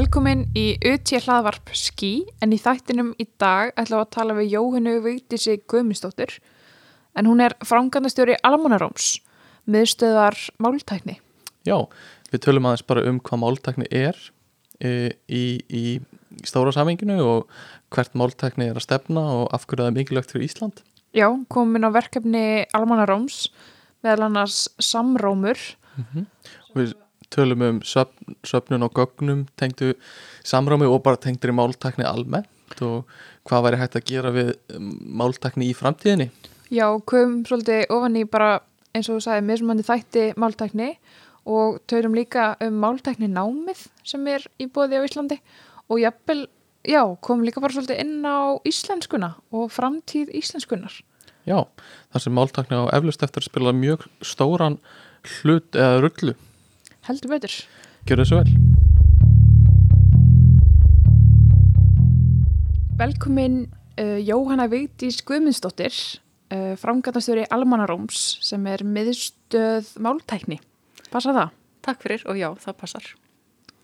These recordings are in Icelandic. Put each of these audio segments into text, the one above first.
Velkomin í UT hlaðvarp Ski en í þættinum í dag ætlum við að tala við Jóhannu Vigdísi Guðmundsdóttir en hún er frangandastjóri Almonaróms, miðstöðar máltækni. Já, við tölum aðeins bara um hvað máltækni er e, í, í stóra saminginu og hvert máltækni er að stefna og af hverju það er mikilvægt fyrir Ísland. Já, komin á verkefni Almonaróms meðal annars samrómur. Mm -hmm. Við tölum um söfn, söfnun og gögnum tengdu samrámi og bara tengdur í máltækni almennt og hvað væri hægt að gera við máltækni í framtíðinni. Já, komum svolítið ofan í bara eins og þú sagði mismandi þætti máltækni og tölum líka um máltækni námið sem er í bóði á Íslandi og jafnvel, já, komum líka bara svolítið inn á íslenskuna og framtíð íslenskunar. Já, þar sem máltækni á eflust eftir spila mjög stóran hlut eða rullu. Heldur betur. Gjör þessu vel. Velkomin uh, Jóhanna Vigdís Guðmundsdóttir, uh, framgætastjóri Almanaróms sem er miðstöð máltækni. Passa það? Takk fyrir og já, það passar.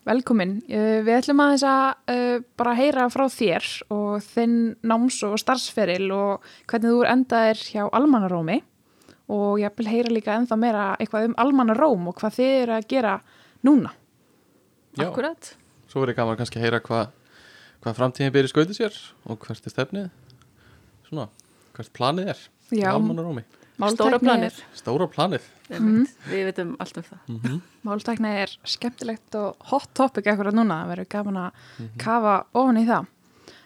Velkomin. Uh, við ætlum aðeins að uh, bara heyra frá þér og þinn náms og starfsferil og hvernig þú endaðir hjá Almanarómi og ég vil heyra líka ennþá meira eitthvað um Almanaróm og hvað þið eru að gera núna. Já, Akkurat. svo verður gaman kannski að heyra hvað hva framtíðin byrja skautið sér og hvert er stefnið, svona, hvert planið er Já. Almannarómi. Stóra planir. Stóra planið. Mm. Við veitum allt um það. Mm -hmm. Máltækni er skemmtilegt og hot topic eitthvað núna, það verður gaman að kafa ofan í það.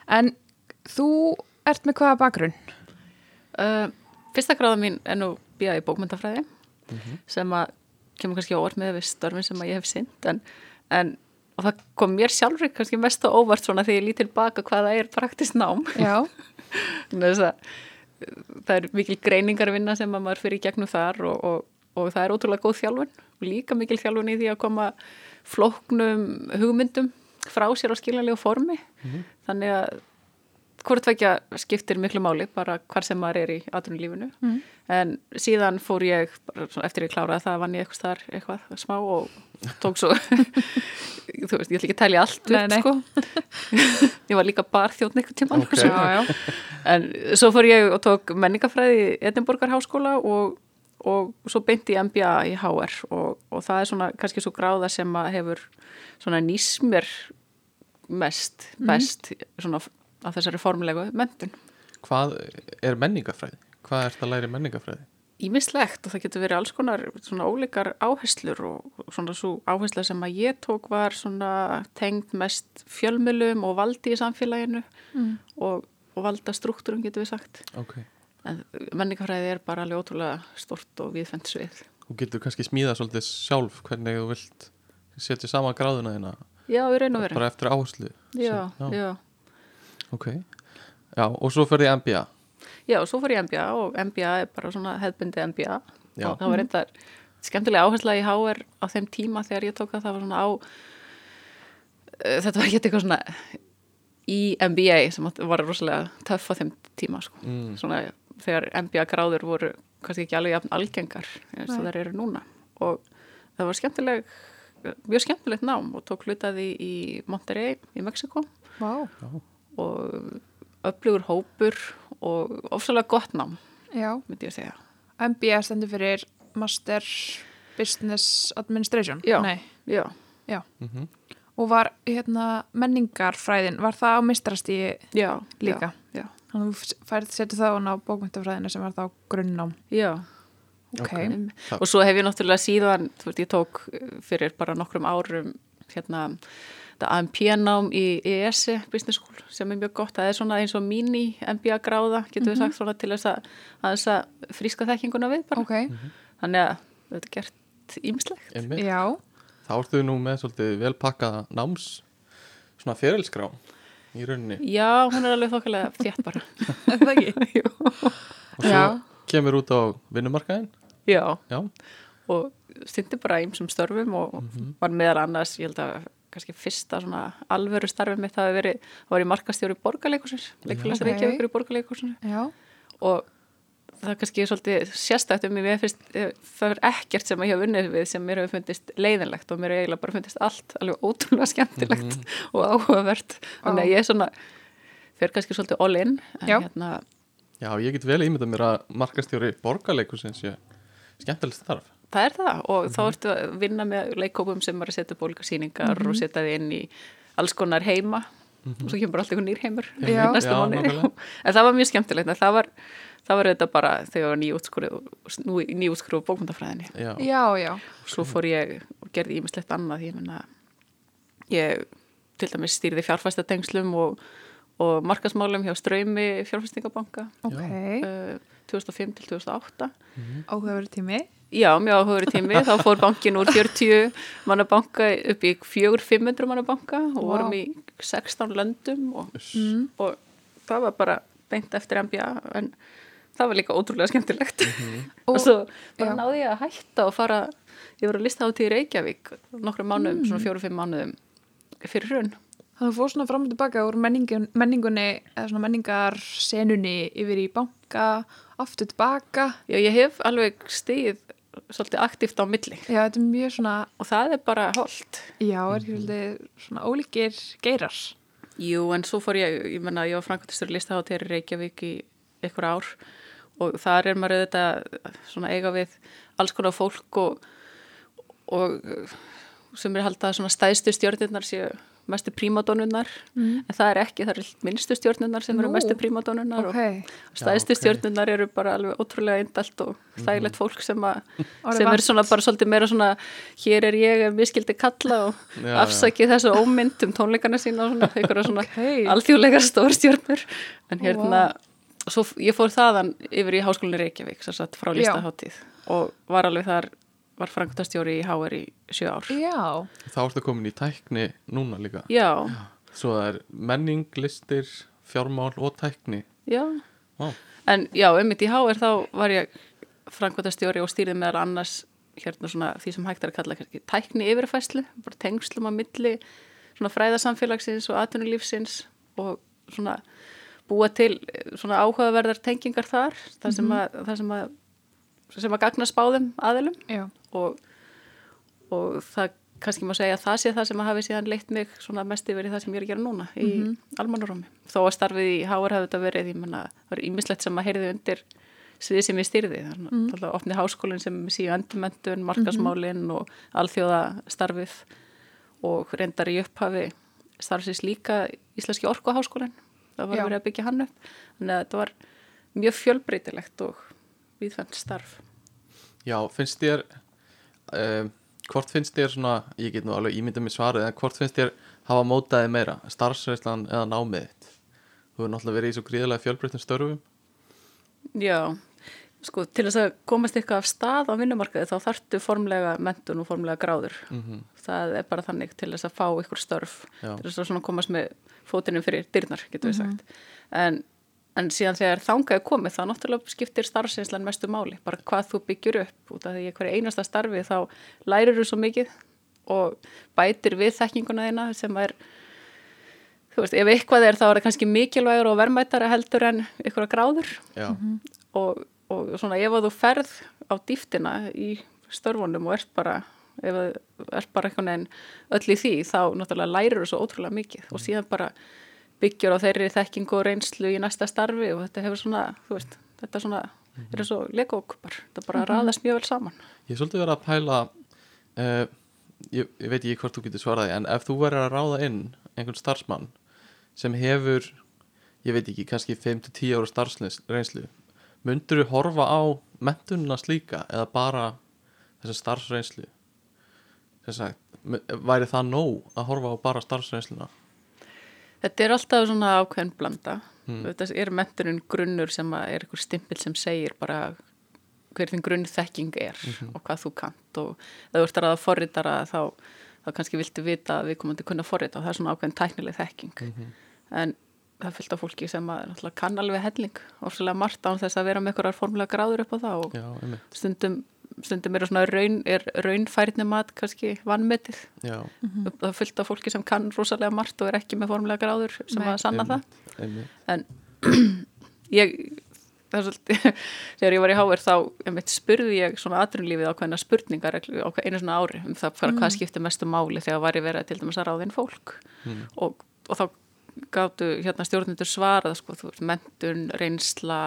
En þú ert með hvaða bakgrunn? Uh, fyrsta gráða mín er nú bíða í bókmyndafræði sem að kemur kannski óvart með við störfin sem að ég hef synd en, en og það kom mér sjálfur kannski mest á óvart svona þegar ég lít tilbaka hvað það er praktist nám. Já. þess að það er mikil greiningarvinna sem að maður fyrir gegnum þar og, og, og það er ótrúlega góð þjálfun og líka mikil þjálfun í því að koma flóknum hugmyndum frá sér á skiljanlegu formi. Þannig að hvort vekja skiptir miklu máli bara hvar sem maður er í aðrunulífinu Mm. en síðan fór ég eftir ég kláraði það vann ég eitthvað þar eitthvað smá og tók svo þú veist, ég ætla ekki að tælja allt Nei, nei. sko ég var líka barþjóðn einhvern tímann Ok. svo. Já, já. en svo fór ég og tók menningafræði í Edinborgar háskóla og, og svo beinti ég MBA í HR og, og það er svona kannski svo gráða sem að hefur svona nýs mér mest, best svona af þessari formlegu mentun Hvað er menningafræði? Hvað er það að læra í menningafræði? Ímislegt og það getur verið alls konar svona ólíkar áherslur og svona svo áhersla sem að ég tók var svona tengd mest fjölmjölum og valdi í samfélaginu Mm. og, og valda struktúrum getur við sagt. Ok. En menningafræði er bara alveg ótrúlega stort og viðfend svið. Þú getur kannski smíða svolítið sjálf hvernig þú vilt setja saman gráðuna þína Já, við raun og veru. bara eftir áherslu. Já, já. já. Ok. Já, og svo fyrir MBA. Já, svo fór ég MBA og MBA er bara svona hefðbundi MBA. Já. Og það var eitthvað skemmtilega áhersla í HR á þeim tíma þegar ég tók það, það var svona á uh, þetta var ekki eitthvað svona í MBA sem var rosalega töff á þeim tíma sko. Mm. svona þegar MBA gráður voru kannski ekki alveg jafn algengar eins og þær eru núna og það var skemmtileg mjög skemmtilegt nám og tók hlutaði í Monterrey í Mexiko Vá. Og öflugur hópur og ofsalega gott nám, Já. myndi ég að segja. MBA stendur fyrir Master Business Administration. Já. Nei. Já, Mm Og var hérna menningarfræðin, var það á mistrastíi já. líka? Já, Þannig að þú setja það á bókmyndafræðina sem var þá grunnnám. já. Ok. Ok. Um, Það- Og svo hef ég náttúrulega síðan, þú veist, ég tók uh, fyrir bara nokkrum árum hérna, AMP-nám í ES Business School sem er mjög gott. Það er svona eins og mini MBA gráða, getur við sagt svona til þess að, að þess að fríska þekkinguna við bara. Ok. Þannig að þetta er gert ímislegt. Já. Þá ertu nú með svolítið vel pakkaða náms svona ferilskrá í rauninni. Já, hún er alveg þokkalega þétt bara. Er það ekki? Og svo Já. kemur út á vinnumarkaðin. Já, Já. og stundi bara ímsum störfum og var meðal annars, ég held að kannski fyrsta svona alvöru starfið mitt hafi verið, það var í markastjóri borgarleikursins, leikfélags Ok. Reykjavíkur í borgarleikursins Já. og það er kannski svolítið sérstætt um mig, mér finnst eh, það er ekkert sem ég hef unnið við sem mér hefur fundist leiðinlegt og mér hefur eiginlega bara fundist allt alveg ótrúlega skemmtilegt og áhugavert þannig að ég er svona fyrir kannski svolítið all in en Já. hérna, Já, ég get vel ímyndað mér að markastjóri borgarleikusins sé skemmtilegt starf það er það. Og þá ertu að vinna með leikópum sem er að setja upp ólíka sýningar og setja þið inn í alls konar heima. Og svo kemur bara allt einhver nýr heimur Já. næsta nákvæmlega. en það var mjög skemmtilegt. En það var, það var þetta bara þegar ég var nýjútskrúð nýjútskrúð bókmyndafræðinni Já, Já, já. svo fór ég og gerði ímislegt annað. Ég menna ég til dæmis stýrði fjárfæstatengslum og, og markasmálum hjá ströymi fjárfæstingabanka Ok. uh, 2005 til 2008 Áhugaverið tími. Já, mjög áhugaður tími, þá fór bankin úr 40 manna banka upp í 400-500 manna banka og Vá. vorum í 16 löndum og, Mm. og það var bara beint eftir MBA en það var líka ótrúlega skemmtilegt og, Og- svo bara já. náði ég að hætta og fara, ég var að lista á til Reykjavík nokkrum mánuðum, svona fjóru-fimm mánuðum fyrir hrun. Þannig að þú fór svona fram og tilbaka úr menningun, menningunni eða svona menningar senunni yfir í banka, aftur tilbaka. Já, ég hef alveg stigið svolítið aktíft á milli Já, þetta er mjög svona, og það er bara holdt. já, er ekki svolítið svona ólíkir geirar. Jú, en svo fór ég, ég menna, ég var framkvæmstur listaháttir í Reykjavík í ykkur ár og þar er maður auðvitað svona eiga við alls konar fólk og, og sem er haldið að svona stæðstu stjórnirnar séu mestu prímadónunnar en það er ekki, það er minnstu stjórnirnar sem eru Nú, mestu prímadónunnar Ok, og stæðstu Já, ok. stjórnirnar eru bara alveg ótrúlega indalt og þægilegt fólk sem, a, sem er svona bara svolítið meira svona hér er ég ef við skildi kalla og Já, afsakið þessu ómynd um tónleikana sína og svona, einhverja svona Ok. alþjóðlegar stórstjórnur en hérna, svo f- ég fór þaðan yfir í háskólinni Reykjavík sem sagt frá listaháttíð og var alveg þar var frangutastjóri í HR í sjö ár. Já, þá ertu komin í tækni núna líka. Já, Svo það er menning, listir, fjármál og tækni. Já. Vá, En já, einmitt í HR þá var ég framkvæmtastjóri og stýrið meðal annars hérna svona því sem hægt er að kalla kannski tækni yfirfæslu, bara tengslum á milli svona fræðasamfélagsins og atvinnulífsins og svona búa til eh, svona áhugaverðar tengingar þar, það sem að, það sem að sem að gagna spáðum aðilum. Já, og, og það kannski má segja að það sé það sem að hafi síðan leitt mig svona mest yfir í það sem ég er að gera núna í mm -hmm. þó að starfið í HR hafði þetta verið, ég menna, það var ímislegt sem að heyrði undir sviði sem ég styrði þannig mm -hmm. að opni háskólinn sem síðu endurmentun, markasmálinn og alþjóða starfið og reyndar í upphafi starfsins líka Íslenski Orkuháskólinn það var Já. verið að byggja hann upp þannig að þetta var mjög fjölbreytilegt og viðfænt starf Já, finnst þér um, hvort finnst þér svona ég get nú alveg ímyndað mér svarið en hvort finnst þér hafa mótaði meira starfsreislan eða námið þitt þú hefur náttúrulega verið í svo gríðarlega fjölbreyttum störfum Já, sko til þess að komast eitthvað af stað á vinnumarkaði þá þarftu formlega mentun og formlega gráður. Mhm. Það er bara þannig til þess að fá ykkur störf, Já. til þess að komast með fótinu fyrir dyrnar, getur við sagt. En, en síðan þegar þangað er komið þá náttúrulega skiptir starfsinslan mestu máli, bara hvað þú byggjur upp. Út af því að hverju einasta starfi þá lærir þú svo mikið og bætir við þekkinguna þína sem er þú veist, ef eitthvað er þá er það kannski mikilvægur og verðmættara heldur en ykkur gráður. Já, og, og svona ef að þú ferð á dýftina í störfunum og ert bara ef þú ert bara einhvern veginn öll í því þá náttúrulega lærir þú svo ótrúlega mikið. Og síðan bara byggjur á þeirri þekkingu og reynslu í næsta starfi og þetta hefur svona, þú veist, þetta svona er svo legokupar, þetta bara raðast mjög vel saman. ég svolítið verið að pæla uh, ég, ég veit ekki hvort þú getur svaraði en ef þú verður að ráða inn einhvern starfsmann sem hefur ég veit ekki, kannski 5-10 ára starfsreynslu myndur þú horfa á mentununa slíka eða bara þessa starfsreynslu? Sem sagt, m- væri það nóg að horfa á bara starfsreynsluna Þetta er alltaf svona ákveðin blanda. Mm. Þetta er menturinn grunnur sem er einhver stimpil sem segir bara hver þinn grunn þekking er og hvað þú kant og ef þú ert að ræða forritara þá, þá kannski viltu vita að við komum til að kunna forrita og það er svona ákveðin tæknileg þekking. En það er fyllt af fólki sem kann alveg helling ofsalega margt án þess að vera með einhverjar formulega gráður upp á það og Já, stundum, stundum er, svona raun, er raunfærni mat kannski vannmetið. já, Það er fyllt af fólki sem kann rosalega margt og er ekki með formulega gráður sem Nei. að sanna það. Einmitt, einmitt. en ég það er svolítið, þegar ég var í HR þá einmitt, spurði ég svona aðrunlífið ákveðina spurningar reglu- á einu svona ári um það bara hvað skipti mestu máli þegar var ég verið til dæmis að ráða inn fólk. Og, og þá gáttu hérna stjórnendur svarað sko, þú veist, mentun, reynsla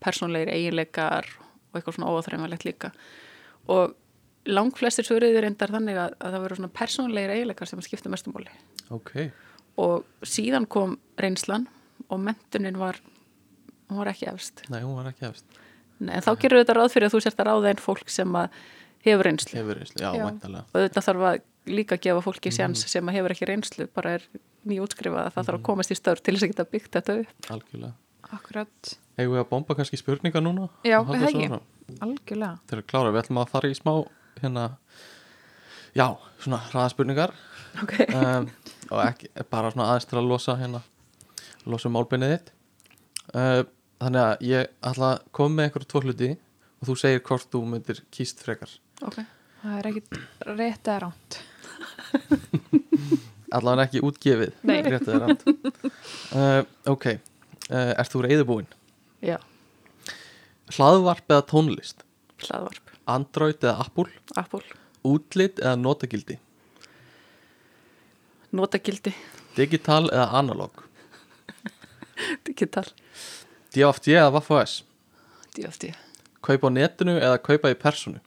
persónlegir eiginleikar og eitthvað svona óáþræmalegt líka og langflestir svöruðir reyndar þannig að, að það veru svona persónlegir eiginleikar sem skipti mestu máli. Ok, og síðan kom reynslan og mentunin var hún var ekki efst. Nei, var ekki efst. Nei, en þá gerur þetta ráð fyrir að þú sért að ráða einn fólk sem að hefur reynslu. Hefur reynslu, já, Já. og þetta þarf að líka gefa fólki sjans sem að hefur ekki reynslu, bara er nýjútskrifað að það þarf að komast í störf til þess að geta byggt þetta upp. Algjörlega Akkurat, Eigum við að bomba kannski spurningar núna? Já, það ekki. algjörlega Þeir eru klára, við ætlum að fara í smá hérna, já, svona hraðaspurningar okay. um, og ekki, bara svona aðeins til að losa hérna, losa um málbeinið þitt uh, þannig að ég ætla að koma með einhverju tvo hluti og þú segir hvort þú myndir kýst frekar okay. Það er ekkit rétt eða ránt allavega ekki útgefið Nei. rétt eða rangt uh, ok, uh, ert þú reyðubúin Já, hlaðvarp eða tónlist? Hlaðvarp, Android eða Apple? Apple, útlit eða notagildi? Notagildi. Digital eða analog? Digital, DFD eða Vaffos DFD kaupa á netinu eða kaupa í personu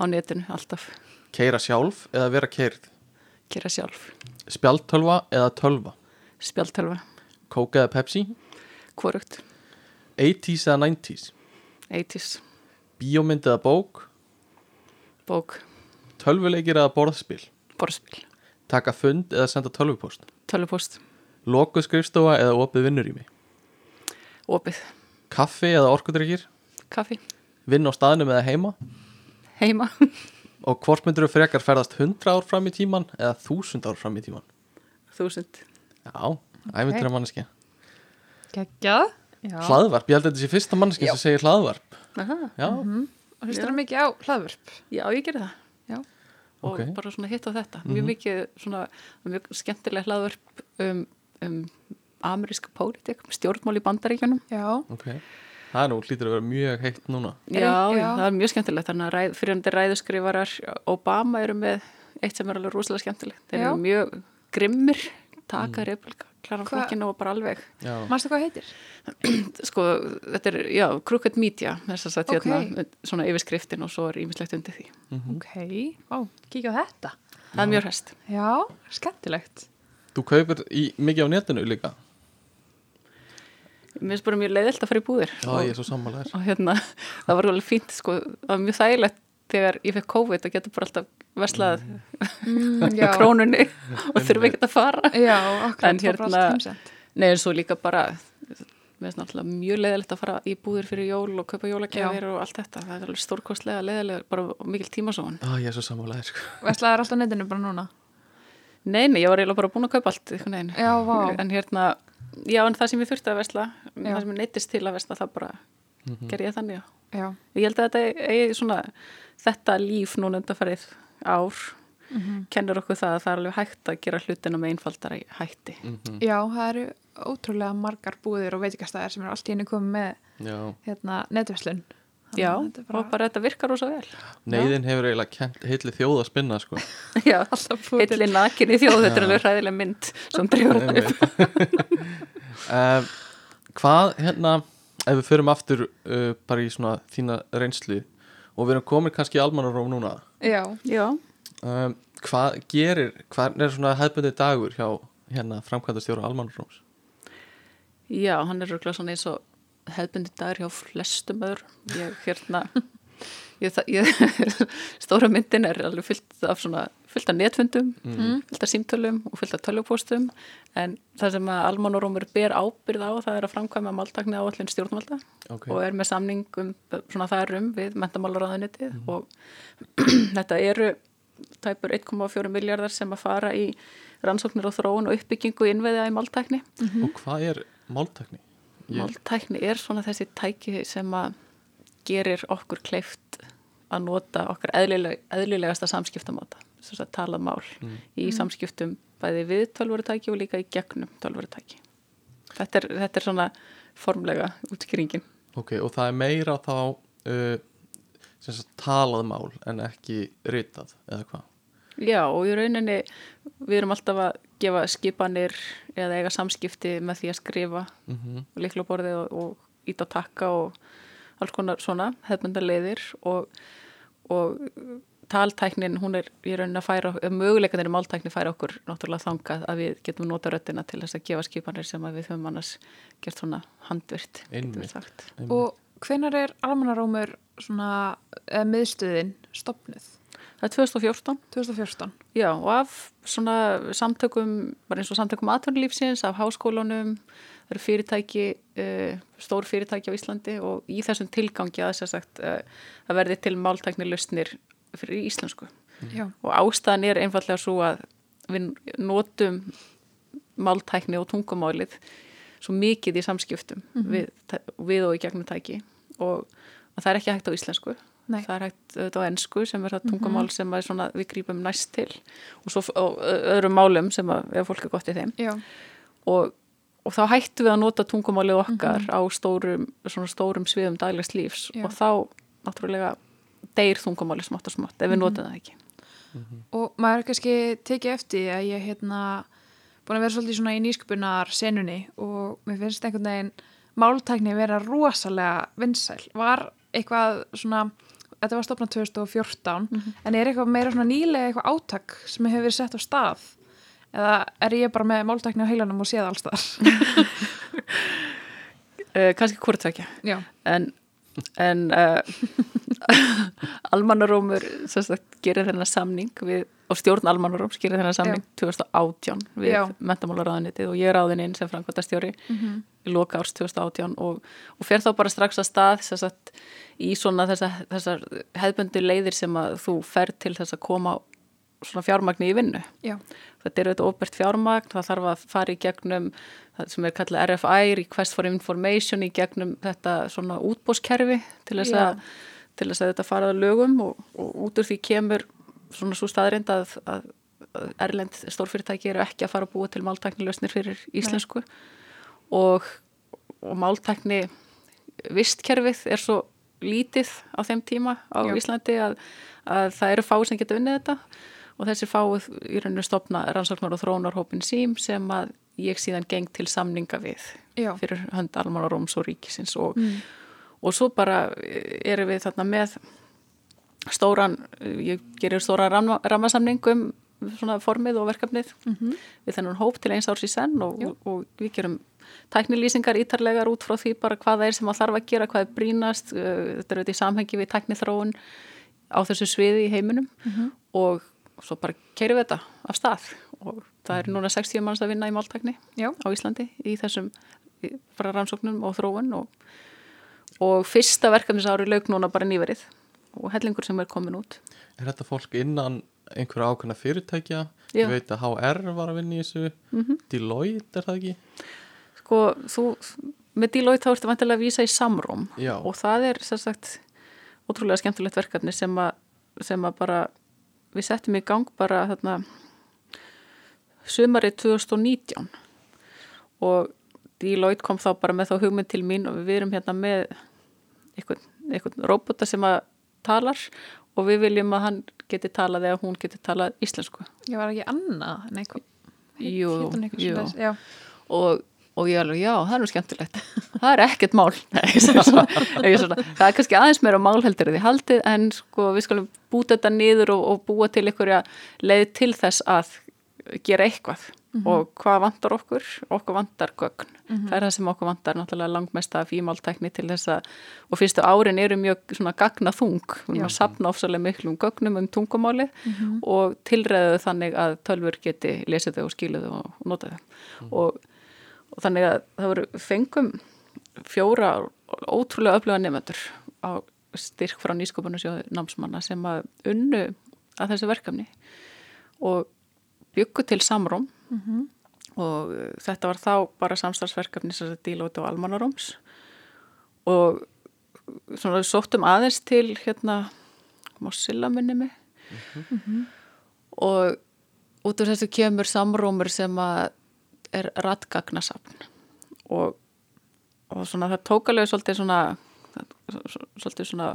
á netinu alltaf, keira sjálf eða vera keirð gera sjálf. Spjaltölva eða tölva? Spjaltölva, kóka eða Pepsi hvorugt. 80s eða 90s 80s, bíómynd eða bók? Bók, tölvuleikir eða borðspil? Borðspil. Taka fund eða senda tölvupost? Tölvupost, lokuð skrifstofa eða opið vinnurými? Opið. Kaffi eða orkudrykkir? Kaffi, vinn á staðnum eða heima? Heima. Og hvort myndur þú frekar ferðast 100 ár fram í tíman eða 1000 ár fram í tíman þúsund. Já, æfintur að manneski Já, hlaðvarp, ég held að þetta sé fyrsta manneski sem segir hlaðvarp. Aha. já, og hlustar það mikið á hlaðvörp Já, ég gerði það. Já, og Ok. bara svona hitt á þetta. Mjög mikið svona, mjög skemmtileg hlaðvörp um, um ameríska pólitík, stjórnmál í bandaríkjunum. Já, ok. Það er nú hlýtur að vera mjög heitt núna. Já, Já. það er mjög skemmtilegt. Þannig að ræð, fyrirhundi ræðuskrifarar Obama eru með eitt sem er alveg rosalega skemmtilegt. Þeir eru mjög grimmir taka mm. republika, klara Hva- flokkinu og bara alveg. Já, Manstu hvað heitir? sko, þetta er, já, Crooked Media þess að sagt Ok. hérna, svona yfirskriftin og svo er ímislegt undir því. Ok, vá, kíkja á þetta. Það er mjög hræst Já, skemmtilegt. Þú kaupir í, mikið á netinu líka? Mér finnst bara mjög leiðilt að fara í búðir. Já, og, ég er svo sammálaður og hérna, það var alveg fínt sko, það var mjög þægilegt þegar ég fekk COVID að geta bara alltaf verslað mm, Já, krónunni og þurfa ekkert að fara. Já akkurat, En hérna- allt heimsend Nei, en svo líka bara mjög leiðilegt að fara í búðir fyrir jól og kaupa jólagjafir og allt þetta. Það er alveg stórkostlega leiðilega, bara mikil tímasóun. Já, ég er svo sammálaður sko. Veslaðar alltaf á netinu bara núna? Nei, nei, ég var eiginlega bara búin að kaupa allt. Já, en hérna, já, en það sem ég þurfti að vesla Já. það sem ég neittist til að vesla það bara ger ég þannig, já. Já, Ég held að þetta eigi svona þetta líf núna undanfarið ár Mhm. kennur okkur það að það er alveg hægt að gera hlutina með einfaldara hætti. Mhm. já það eru ótrúlega margar búðir og veitikastæðir sem eru allt í henni komið með já, hérna netverslun Já, bara- og bara þetta virkar rosa vel. neyðin hefur eiginlega kent heitli þjóð að spinna sko. Já, heilli nakin í þjóð, þetta er alveg hræðileg mynd sem drefur þetta upp. uh, hvað hérna ef við förum aftur uh, bara í svona þína reynslu og við erum komin kannski í almannaróm núna. Já, Já, um, hvað gerir, hvað er svona hefðbundið dagur hjá hérna framkvæmdastjóra almannaróms? Já, hann er röglega svona eins og hefðbundi dagur hjá flestum öður. Ég, hérna, ég, ég, stóra myndin er alveg fyllt af svona, fyllt af netfundum, fyllt af símtölum og fyllt af tölvupóstum, en það sem að almannarómur ber ábyrð á, það er að framkvæma máltakni áallin stjórnvalda. ok, og er með samningum svona þar um við mentamálaráðunitið og þetta eru tæpur 1,4 miljardar sem að fara í rannsóknir og þróun og uppbyggingu innveðja í máltækni. og hvað er máltækni? Ég, Máltækni er svona þessi tæki sem að gerir okkur kleift að nota okkar eðlileg, eðlilegasta samskiptamáta, þess að tala mál í samskiptum bæði við tölvurutæki og líka í gegnum tölvurutæki. Þetta er, þetta er svona formlega útskýringin. ok, og það er meira þá uh, sem sagt talað mál en ekki ritað eða hvað Já, og í rauninni við erum alltaf að gefa skipanir eða eiga samskipti með því að skrifa mm -hmm. líklaborði og, og ít á takka og alls konar svona hefðmynda leiðir og, og taltæknin, hún er í rauninni að færa möguleikanir í máltækni færa okkur náttúrulega þangað að við getum nota röttina til þess að gefa skipanir sem að við höfum annars gert svona handvirt. Og hvenar er almannarómur svona eh, miðstöðin stopnuð? Það er 2014 2014 Já, og af svona samtökum, bara eins og samtökum atvinnulífsins, af háskólunum, það eru fyrirtæki, uh, stór fyrirtæki á Íslandi og í þessum tilgangi að þess að sagt, uh, það verði til máltækni lausnir fyrir íslensku. Já, Og ástæðan er einfallega svo að við notum máltækni og tungumálið svo mikið í samskiptum við, við og í gegnum tæki. Og, og það er ekki hægt á íslensku. Nei. Það er hægt auðvitað á ennsku sem er það tungumál sem að svona, við grípum næst til. Og svo og öðrum málum sem að fólk er gott í þeim. Og, og þá hættum við að nota tungumálið okkar á stórum, stórum sviðum daglegs lífs. Já. og þá náttúrulega deyr tungumálið smátt og smátt ef við notum það ekki. og maður er kannski tekið eftir að ég hérna búin að vera svolítið svona í nýsköpunar senunni og mér finnst einhvern veginn máltækni vera rosalega vinsæl. Var eitthvað svona, þetta var stopnað 2014, en er eitthvað meira svona nýlega eitthvað átak sem hefur verið sett á stað? Eða er ég bara með máltækni á heilanum og séð alls þar? Uh, kannski hvort tvekja Já, en, en uh, sagt, gerir þennan samning við, og stjórn almannaróms gerir þennan samning 2018 við Já. mentamálaráðanitið og ég er ráðin inn sem framkvæmtastjóri í loka árs 2018 og, og fer þá bara strax að stað sagt, í svona þessar, þessar hefðbundi leiðir sem að þú fer til þess að koma svona fjármagni í vinnu. Já, þetta er auðvitað óbært fjármagn, það þarf að fara í gegnum það sem er kallað RFI, Request for Information í gegnum þetta svona útbóskerfi til þess að til þess að þetta faraða lögum og, og út úr því kemur svona svo staðrind að, að, Erlend stórfyrirtæki eru ekki að fara að búa til máltæknilösnir fyrir íslensku. Og, og máltækni vistkerfið er svo lítið á þeim tíma á Já. Íslandi að, að það eru fáið sem geta unnið þetta og þessi fáið í rauninu stopna rannsóknar og þróunarhópin sím sem að ég síðan geng til samninga við Já. fyrir hönd almálaróms og ríkisins og, og svo bara erum við þarna með stóran, ég gerir stóran ramma, rammasamning um svona formið og verkefnið við þennan hóp til eins árs í senn og, og, og við gerum tæknilýsingar ítarlegar út frá því bara hvað það er sem að þarf að gera, hvað er brínast uh, þetta er auðvitað í samhengi við tæknithróun á þessu sviði í heiminum og svo bara keirum við þetta af stað og það er núna 60 manns að vinna í máltækni já, á Íslandi í þessum bara rannsóknum og þróun og, og fyrsta verkefnisári lauk núna bara nýverið og hellingur sem er komin út Er þetta fólk innan einhverja ákveðna fyrirtækja? Já. Ég veit að HR var að vinna í þessu Deloitte er það ekki? sko, þú, með Deloitte þá ertu vantilega að vísa í samróm Já. og það er sagt ótrúlega skemmtilegt verkefni sem að, sem að bara við settum í gang bara þarna sumarið 2019 og Deloitte kom þá bara með þá hugmynd til mín og við erum hérna með einhvern, einhvern robota sem að talar og við viljum að hann geti talað eða hún geti talað íslensku. Ég var ekki annað en eitthvað Jú, jú. og, og ég alveg, já, það er nú skemmtilegt það er ekkert mál Nei, svona, það er kannski aðeins meira mál heldur en því haldið en sko við skulum búta þetta niður og, og búa til einhverja leið til þess að gera eitthvað og hvað vantar okkur? Okkur vantar gögn. Það er það sem okkur vantar náttúrulega langmest af ímáltækni til þess að og fyrstu árin eru mjög svona gagna þung. Við erum að sapna ofsalega miklum gögnum um tungumálið og tilræðu þannig að tölfur geti lesið þau og skilið þau og, og nota þau. Og, og þannig að það voru fengum fjóra ótrúlega öfluga nefnendur á styrk frá nýsköpunarsjóðu námsmanna sem að unnu að þessu verkefni og byggu til samróm og uh, þetta var þá bara samstarfsverkefni sem þetta dílóti á almanaróms og svona við sóttum aðeins til hérna Mossilla minni mig. Og út úr þessu kemur samrómur sem að er ratgagnasafn og, og svona það tók alveg svolítið svona svolítið svona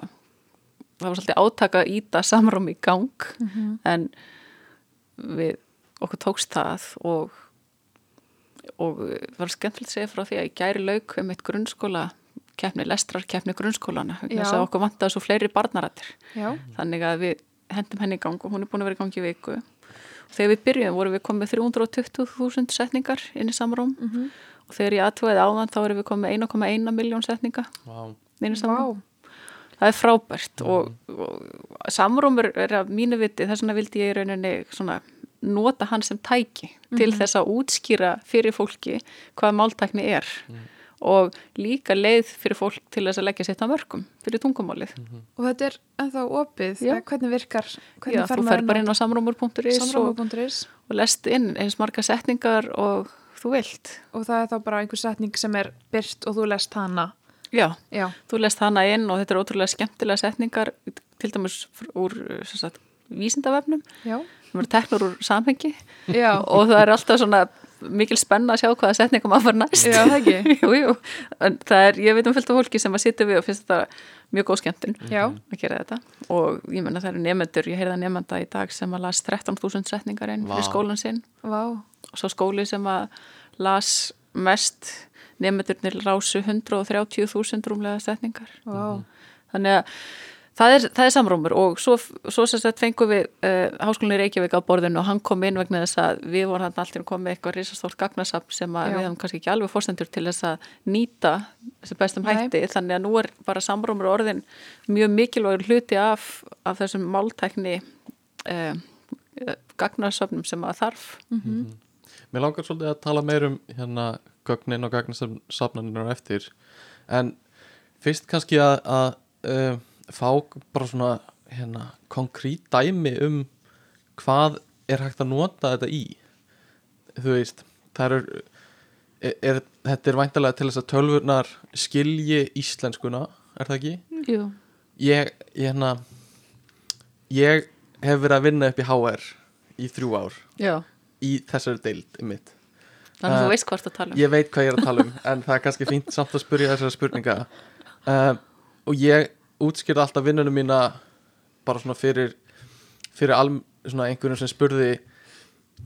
það var svolítið átaka að íta samrúm í gang en við okkur tókst það og og var skemmtilegt að segja frá því að ég gæri lauk um eitt grunnskóla keppni, lestrar keppni grunnskólana þess að okkur vantaði svo fleiri barnarættir þannig að við hendum henni í gang og hún er búin að vera í gangi í viku og þegar við byrjuðum vorum við komið 320.000 setningar inn í samrúm. Mhm. og þegar ég aðtúið áðan þá erum við komið 1,1 miljón setninga Vá, inn í vá, samrúm það er frábært og, og samrúmur er að mínu viti þess vegna vildi ég í rauninni svona nota hann sem tæki til þess að útskýra fyrir fólki hvað máltækni er og líka leið fyrir fólk til þess að leggja sitt á mörgum fyrir tungumálið. Og þetta er ennþá opið, hvernig virkar, Já, hvernig þú fer bara inn á samrúmur.is og, samráma.is og lest inn eins marga setningar og þú vilt. Og það er þá bara einhver setning sem er byrt og þú lest hana. Já, Já, þú lest hana inn og þetta er ótrúlega skemmtilega setningar til dæmis úr sem sagt, vísindavefnum. Já, sem eru teknur úr samhengi. Já, og það er alltaf svona mikil spenna að sjá hvaða setningum að fara næst. Já, það ekki. jú, jú. En það er, ég veit um fylgta fólki sem að sitja við og finnst þetta mjög góð skemmtun já, að gera þetta. Og ég menna það eru nefnendur, ég heyrða nefnenda í dag sem að las 13.000 setningar inn fyrir skólan sinn. Vá, og svo skóli sem að las mest nefndurnir rásu 130.000 rúmlega setningar. Vá, þannig að það er, það er samrúmur og svo, svo sem sagt fengum við uh, háskólinni Reykjavík á borðinu og hann kom inn vegna þess að við vorum hann alltaf komið eitthvað risastórt gagnasafn sem við hefum kannski ekki alveg fórstendur til þess að nýta þessi bestum Nei. hætti. Þannig að nú er bara samrúmur orðin mjög mikilvægur hluti af, af þessum máltækni uh, gagnasafnum sem að þarf. Mér langar svolítið að tala meir um hérna gögnin og gagnasafnanir eftir. En fyrst kannski að, að uh, fá bara svona hérna konkrít dæmi um hvað er hægt að nota þetta í. Þú veist er, er, er þetta er væntalega til þess að tölvurnar skilji íslenskuna er það ekki? Jú. Ég, ég hérna ég hef verið að vinna upp í HR í þrjú ár. Já, í þessari deild í mitt þannig að þú veist hvort að tala um. ég veit hvað ég er að tala um en það er kannski fínt samt að spyrja þessara spurninga. Uh, og ég útskýrði alltaf vinnunum mína bara svona fyrir fyrir alm, svona einhverjum sem spurði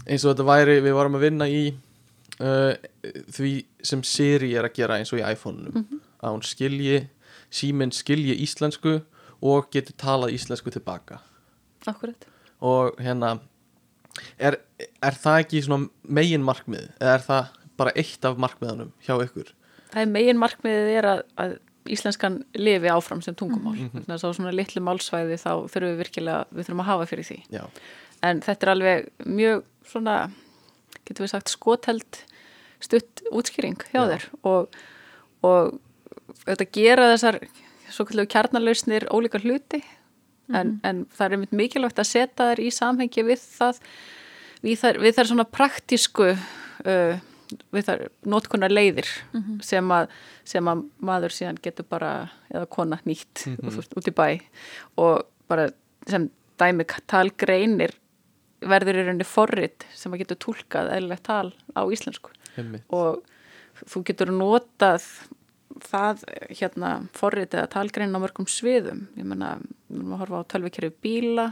eins og þetta væri við varum að vinna í uh, því sem Siri er að gera eins og í iPhone-unum. Að hún skilji síminn skilji íslensku og getur talað íslensku tilbaka Akkurat. Og hérna er, er það ekki svona megin markmið eða er það bara eitt af markmiðanum hjá ykkur? Það er megin markmiðið er að, að íslenskan lifi áfram sem tungumál. Þannig að svona litlu málsvæði þá þurfum við virkilega, við þurfum að hafa fyrir því. Já, en þetta er alveg mjög svona, getur við sagt skoteld stutt útskýring hjá Já. þér. Og, og þetta gera þessar svo kallu kjarnalausnir ólíka hluti. En, en það er einmitt mikilvægt að setja þær í samhengi við það við þær, við þær svona praktísku uh, við þær notkunar leiðir sem, að, sem að maður síðan getur bara eða kona nýtt mm út í bæ. Og bara sem dæmi talgreinir verður í rauninni forrit sem að getur túlkað eðlilegt tal á íslensku. Heimmi og þú getur notað það hérna forrit eða talgrein á mörgum sviðum. Ég menna, við erum að horfa á tölvikerfi bíla.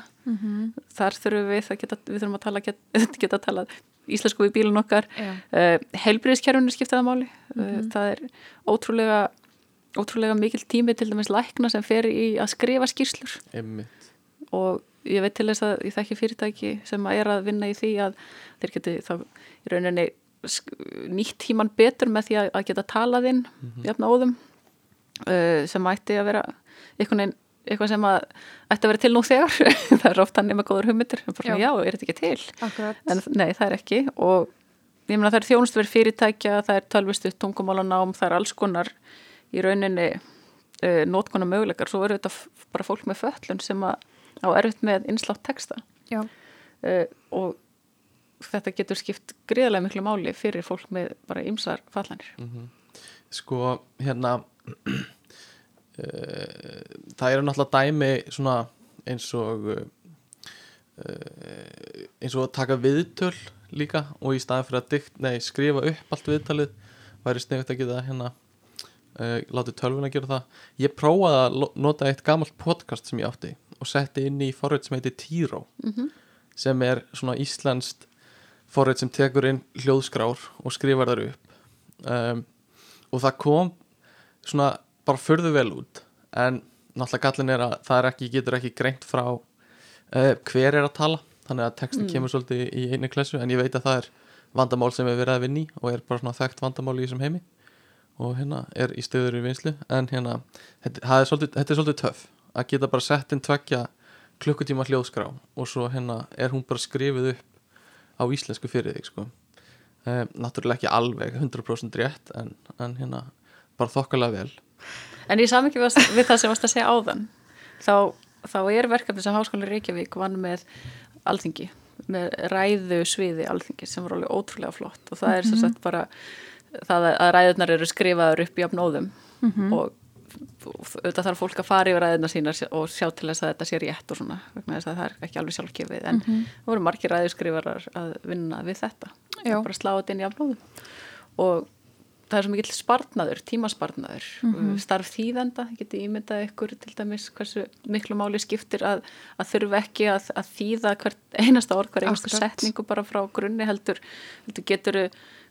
Þar þurfum við að geta, við þurfum að tala geta, geta tala íslensku við bílun okkar. Uh, heilbriðiskerfinu skiptaða máli. Uh, það er ótrúlega ótrúlega mikil tími til dæmis lækna sem fer í að skrifa skýrslur. Heimmi og ég veit til þess að ég þekki fyrirtæki sem að er að vinna í því að þeir geti þá í rauninni nýtt tíman betur með því að, að geta talað inn jafn áðum uh, sem ætti að vera einhvern veginn eitthvað sem að ætti að vera til nú þegar. Það er oft hann með góður hugmyndir. En bara, Já. já. er þetta ekki til? Akkurat. en nei, það er ekki. Og ég meina það er þjónustverð fyrirtækja það er tölvistu tungumálanám það er alls konar í rauninni uh, nótkonar möguleikar svo eru þetta bara fólk með föllun sem að á erfitt með innslátt texta. Já, uh, og þetta getur skipt gríðarlega miklu máli fyrir fólk með bara ymsar fallanir sko hérna það eru náttúrulega dæmi svona eins og uh, eins og að taka viðtöl líka og í staðin fyrir að dikt, nei, skrifa upp allt viðtalið væri sniðut að geta hérna uh, látið tölvun að gera það ég prófaði að nota eitt gamalt podcast sem ég átti og setti inn í forrið sem heitir Tiro Mhm. sem er svona íslenskt forrið sem tekur inn hljóðskrár og skrifar þar upp um, og það kom svona bara förðu vel út. En náttúrulega gallin er að það er ekki, getur ekki greint frá uh, hver er að tala. Þannig að textin Mm. kemur svolítið í einu klessu en ég veit að það er vandamál sem er verið að vinni og er bara svona þekkt vandamál í þessum heimi. Og hérna er í stöður í vinslu en hérna, þetta, er svolítið, þetta er svolítið töff að geta bara sett inn tvekja klukkutíma hljóðskrá og svo hérna er hún bara skrifið upp á íslensku fyrir þig sko. Um, náttúrulega ekki alveg 100% rétt en, en hérna bara þokkalega vel En í samingi við það sem varst að segja áðan. Þá, þá er verkefni sem Háskóli Reykjavík vann með alþingi með ræðu sviði alþingi sem var alveg ótrúlega flott. Og það er sem sagt bara það að ræðunar eru skrifaður upp í apnóðum og auðvitað þarf fólk að fara yfir ræðunar sínar og sjá til þess að þetta sé rétt og svona vegna þess að það er ekki alveg sjálfgefið. En það voru margir ræðuskrifarar að vinna við þetta. Já. bara slá þetta inn í apnóðum og það er svo mikill spartnaður, tímaspartnaður starf þýðenda, geti ímyndað ykkur til dæmis hversu miklu máli skiptir að, að þurfa ekki að, að þýða hvert einasta orð, hver einasta setningu bara frá grunni heldur, heldur getur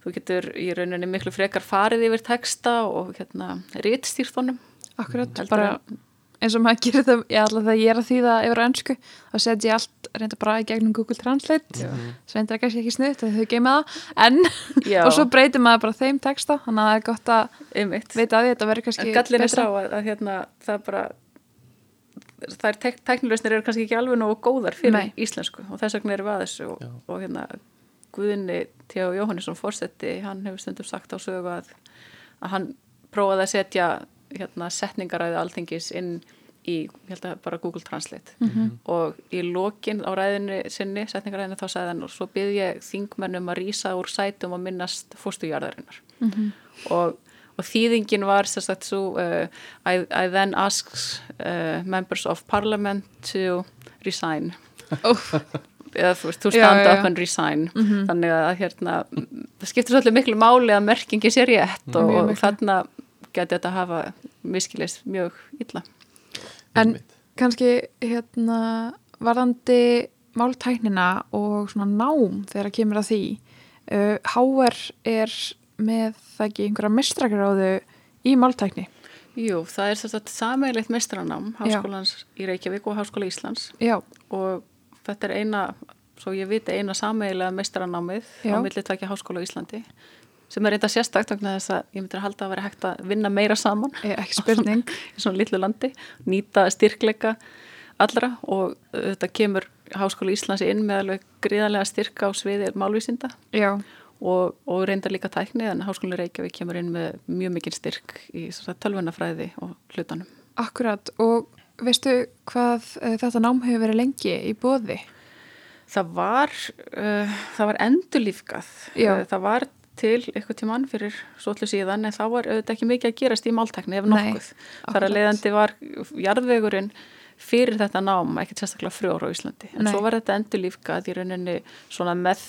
þú getur í rauninni miklu frekar farið yfir texta og hérna rítstýrt honum. Akkurat, Heldur bara að- eins og maður gerir það, ég alltaf þegar ég er að þýða yfir á ennsku, þá set ég allt reynda bara í gegnum Google Translate sem reynda kannski ekki snuðt, þau geima það en, og svo breytir maður bara þeim texta, þannig að það er gott að Einmitt. vita að því þetta verður kannski En gallin er sá að, að hérna, það bara það er tek teknilausnir eru kannski ekki alveg nógu góðar fyrir Nei. íslensku og þess vegna erum við að þessu og, og hérna Guðinni T.O. Jóhannesson fórsetti, hann hefur stundum sagt á sögu að, að hann prófaði að setja hérna, setningaræði alþingis inn í, ég held að bara Google Translate. Og í lokin á ræðinu sinni, setningaræðinu þá sagði hann og svo byrði ég þingmennum að rýsa úr sætum og minnast fórstujarðarinnar og, og þýðingin var sagt svo uh, I, I then asks uh, members of parliament to resign. Úff, eða þú veist, to Já, stand já, up já. and resign. Þannig að hérna það skiptir svolítið miklu máli að merkingi sé rétt og, Mjög og miklu. þarna geti þetta hafa miskilist mjög illa. En kannski hérna varðandi máltæknina og svona nám þegar kemur að því uh, HR er með það ekki einhverja mestrakráðu í máltækni? Jú, það er að sameiglitt mestranám Háskólans í Reykjavík og Háskóla Íslands. Já, og þetta er eina, svo ég viti eina sameigilega mestaranámið Já. á milli tvekja Háskóla Íslandi sem er reynda sérstakt vegna þess að ég myndir að halda að vera hægt að vinna meira saman eh, ekki spurning í svona litlu landi, nýta styrkleika allra og þetta kemur Háskóla Íslands inn með alveg gríðarlega styrka á sviði málvísinda Já, og, og reyndar líka tækni en Háskóla Reykjavík kemur inn með mjög mikinn styrk í tölvunafræði og hlutanum. akkurat og veistu hvað uh, þetta nám hefur verið lengi í bóði? Það var, uh, það var. Uh, það var til eitthvað tímann fyrir svolítið síðan en þá var auðvitað ekki mikið að gerast í máltækni ef nokkuð. Þar að leiðandi var jarðvegurinn fyrir þetta nám ekkert sérstaklega frjóra á Íslandi. En Nei. svo var þetta endurlífgað í rauninni svona með,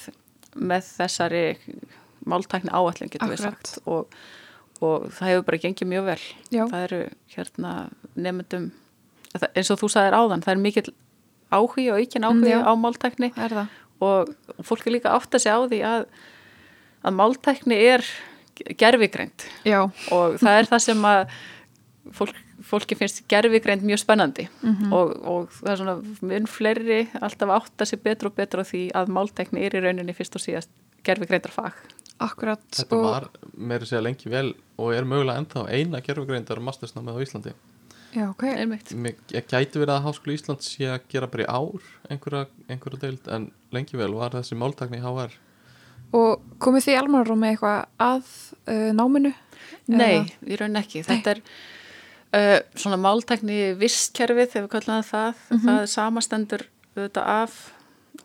með þessari máltækni áallin getur við sagt og, og það hefur bara gengið mjög vel. Já. Það eru hérna nefndum, eins og þú sagðir áðan, það er mikill áhugi og aukin áhugi Mm, á það og og fólk er líka átt að segja á því að, að máltækni er gerfigreind Já, og það er það sem að fólk, fólki finnst gerfigreind mjög spennandi Mhm. og, og það er svona mun fleiri alltaf átt að sé betur og betur á því að máltækni er í rauninni fyrst og síðast gerfigreindar fag. akkurat Þetta og, var meira að segja lengi vel og er mögulega ennþá eina gerfugreindar mastersnámið á Íslandi. Já, ok Einmitt. Ég gæti verið að Háskóla Íslands sé að gera bara í ár einhverja, einhverja deild en lengi vel var þessi máltakni í HR. Og komið þið í almanarúmi eitthvað að uh, náminu? Nei, Eða- í rauninni ekki. Þetta er uh, svona máltækni vistkerfið, þegar við kallum það það, það er samastendur auðvitað af,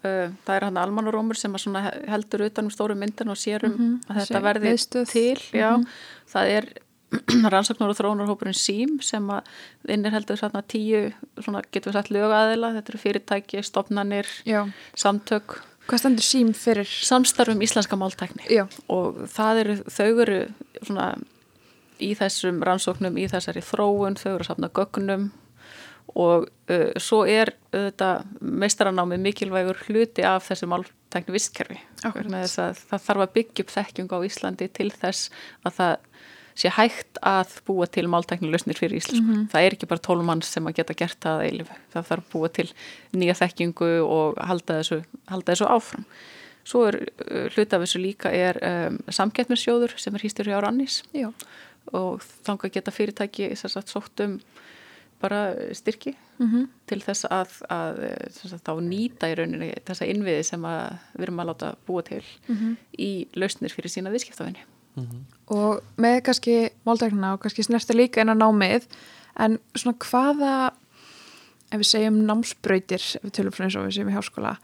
uh, það er hann almanarómur sem heldur utan um stóru myndin og sér um að þetta Sér verði miðstöð. til. Já, það er rannsóknar og þróunarhópurinn SÍM sem að innir heldur tíu, svona getur við sagt lögaðila, þetta eru fyrirtæki, stopnanir, Já, samtök, hvað stendur sím fyrir? samstarfum íslenska máltækni Já, og eru, þau eru svona í þessum rannsóknum, í þessari þróun, þau eru að safna gögnum og uh, svo er þetta meistaranámið mikilvægur hluti af þessu máltækni vistkerfi. Það þarf að byggja upp þekkjung á Íslandi til þess að það sé hægt að búa til máltækni lausnir fyrir Íslands. Mm -hmm. Það er ekki bara tólmann sem að geta gert það eilifu. Það þarf að búa til nýja þekkingu og halda þessu, halda þessu áfram. Svo er uh, hluti af þessu líka er um, samkettmissjóður sem er hýstur hjá Rannis Já. og þanga geta fyrirtæki þess að sóttum bara styrki mm -hmm. til þess að, að sagt, þá nýta í rauninni þessa innviði sem við erum að láta búa til mm -hmm. í lausnir fyrir sína viðskiptafinni. Mm -hmm. Og með kannski máltæknina og kannski snerta líka inn á námið en svona hvaða ef við segjum námsbröytir ef við tölum frá eins og við segjum í háskóla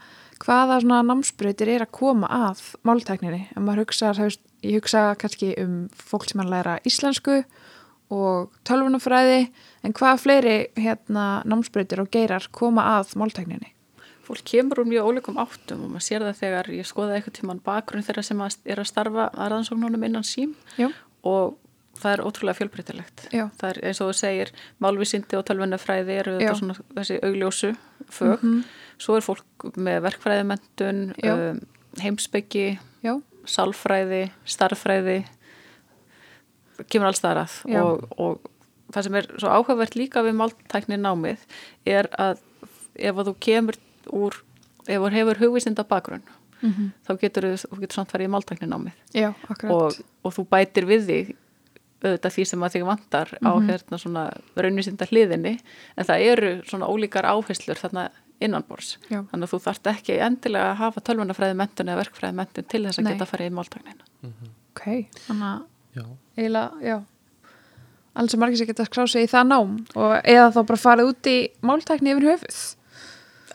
hvaða svona námsbröytir er að koma að máltækninni? En maður hugsa, ég hugsa kannski um fólk sem er að læra íslensku og tölvunafræði en hvað fleiri hérna, námsbreytir og geirar koma að máltækninni? Fólk kemur úr mjög óleikum áttum og maður sér það þegar ég skoða eitthvað tíman bakgrunn þeirra sem er að starfa að rannsóknunum innan sím Já. og það er ótrúlega fjölbreytilegt. Það er eins og þú segir málvísindi og tölvunafræði eru þetta svona þessi augljósu fög. Mm -hmm. Svo er fólk með verkfræðimentun, um, heimsbyggi, sálfræði, starffræði kemur alls þar að og, og það sem er svo áhugavert líka við máltækni námið er að ef að þú kemur úr ef þú hefur hugvísinda bakgrunn mm -hmm. þá getur þú getur samt farið í máltækni námið Já, og, og þú bætir við þig auðvitað því sem að þig vantar mm -hmm. á mhm. hérna svona raunvísinda hliðinni en það eru svona ólíkar áherslur þarna innanbors Já. þannig að þú þarft ekki endilega að hafa tölvunafræði mentun eða verkfræði mentun til þess að Nei. geta farið í máltæknina mm -hmm. Ok, þannig að eiginlega, já alls sem margir sér geta skráð sig í það nám og eða þá bara farið út í máltækni yfir höfuð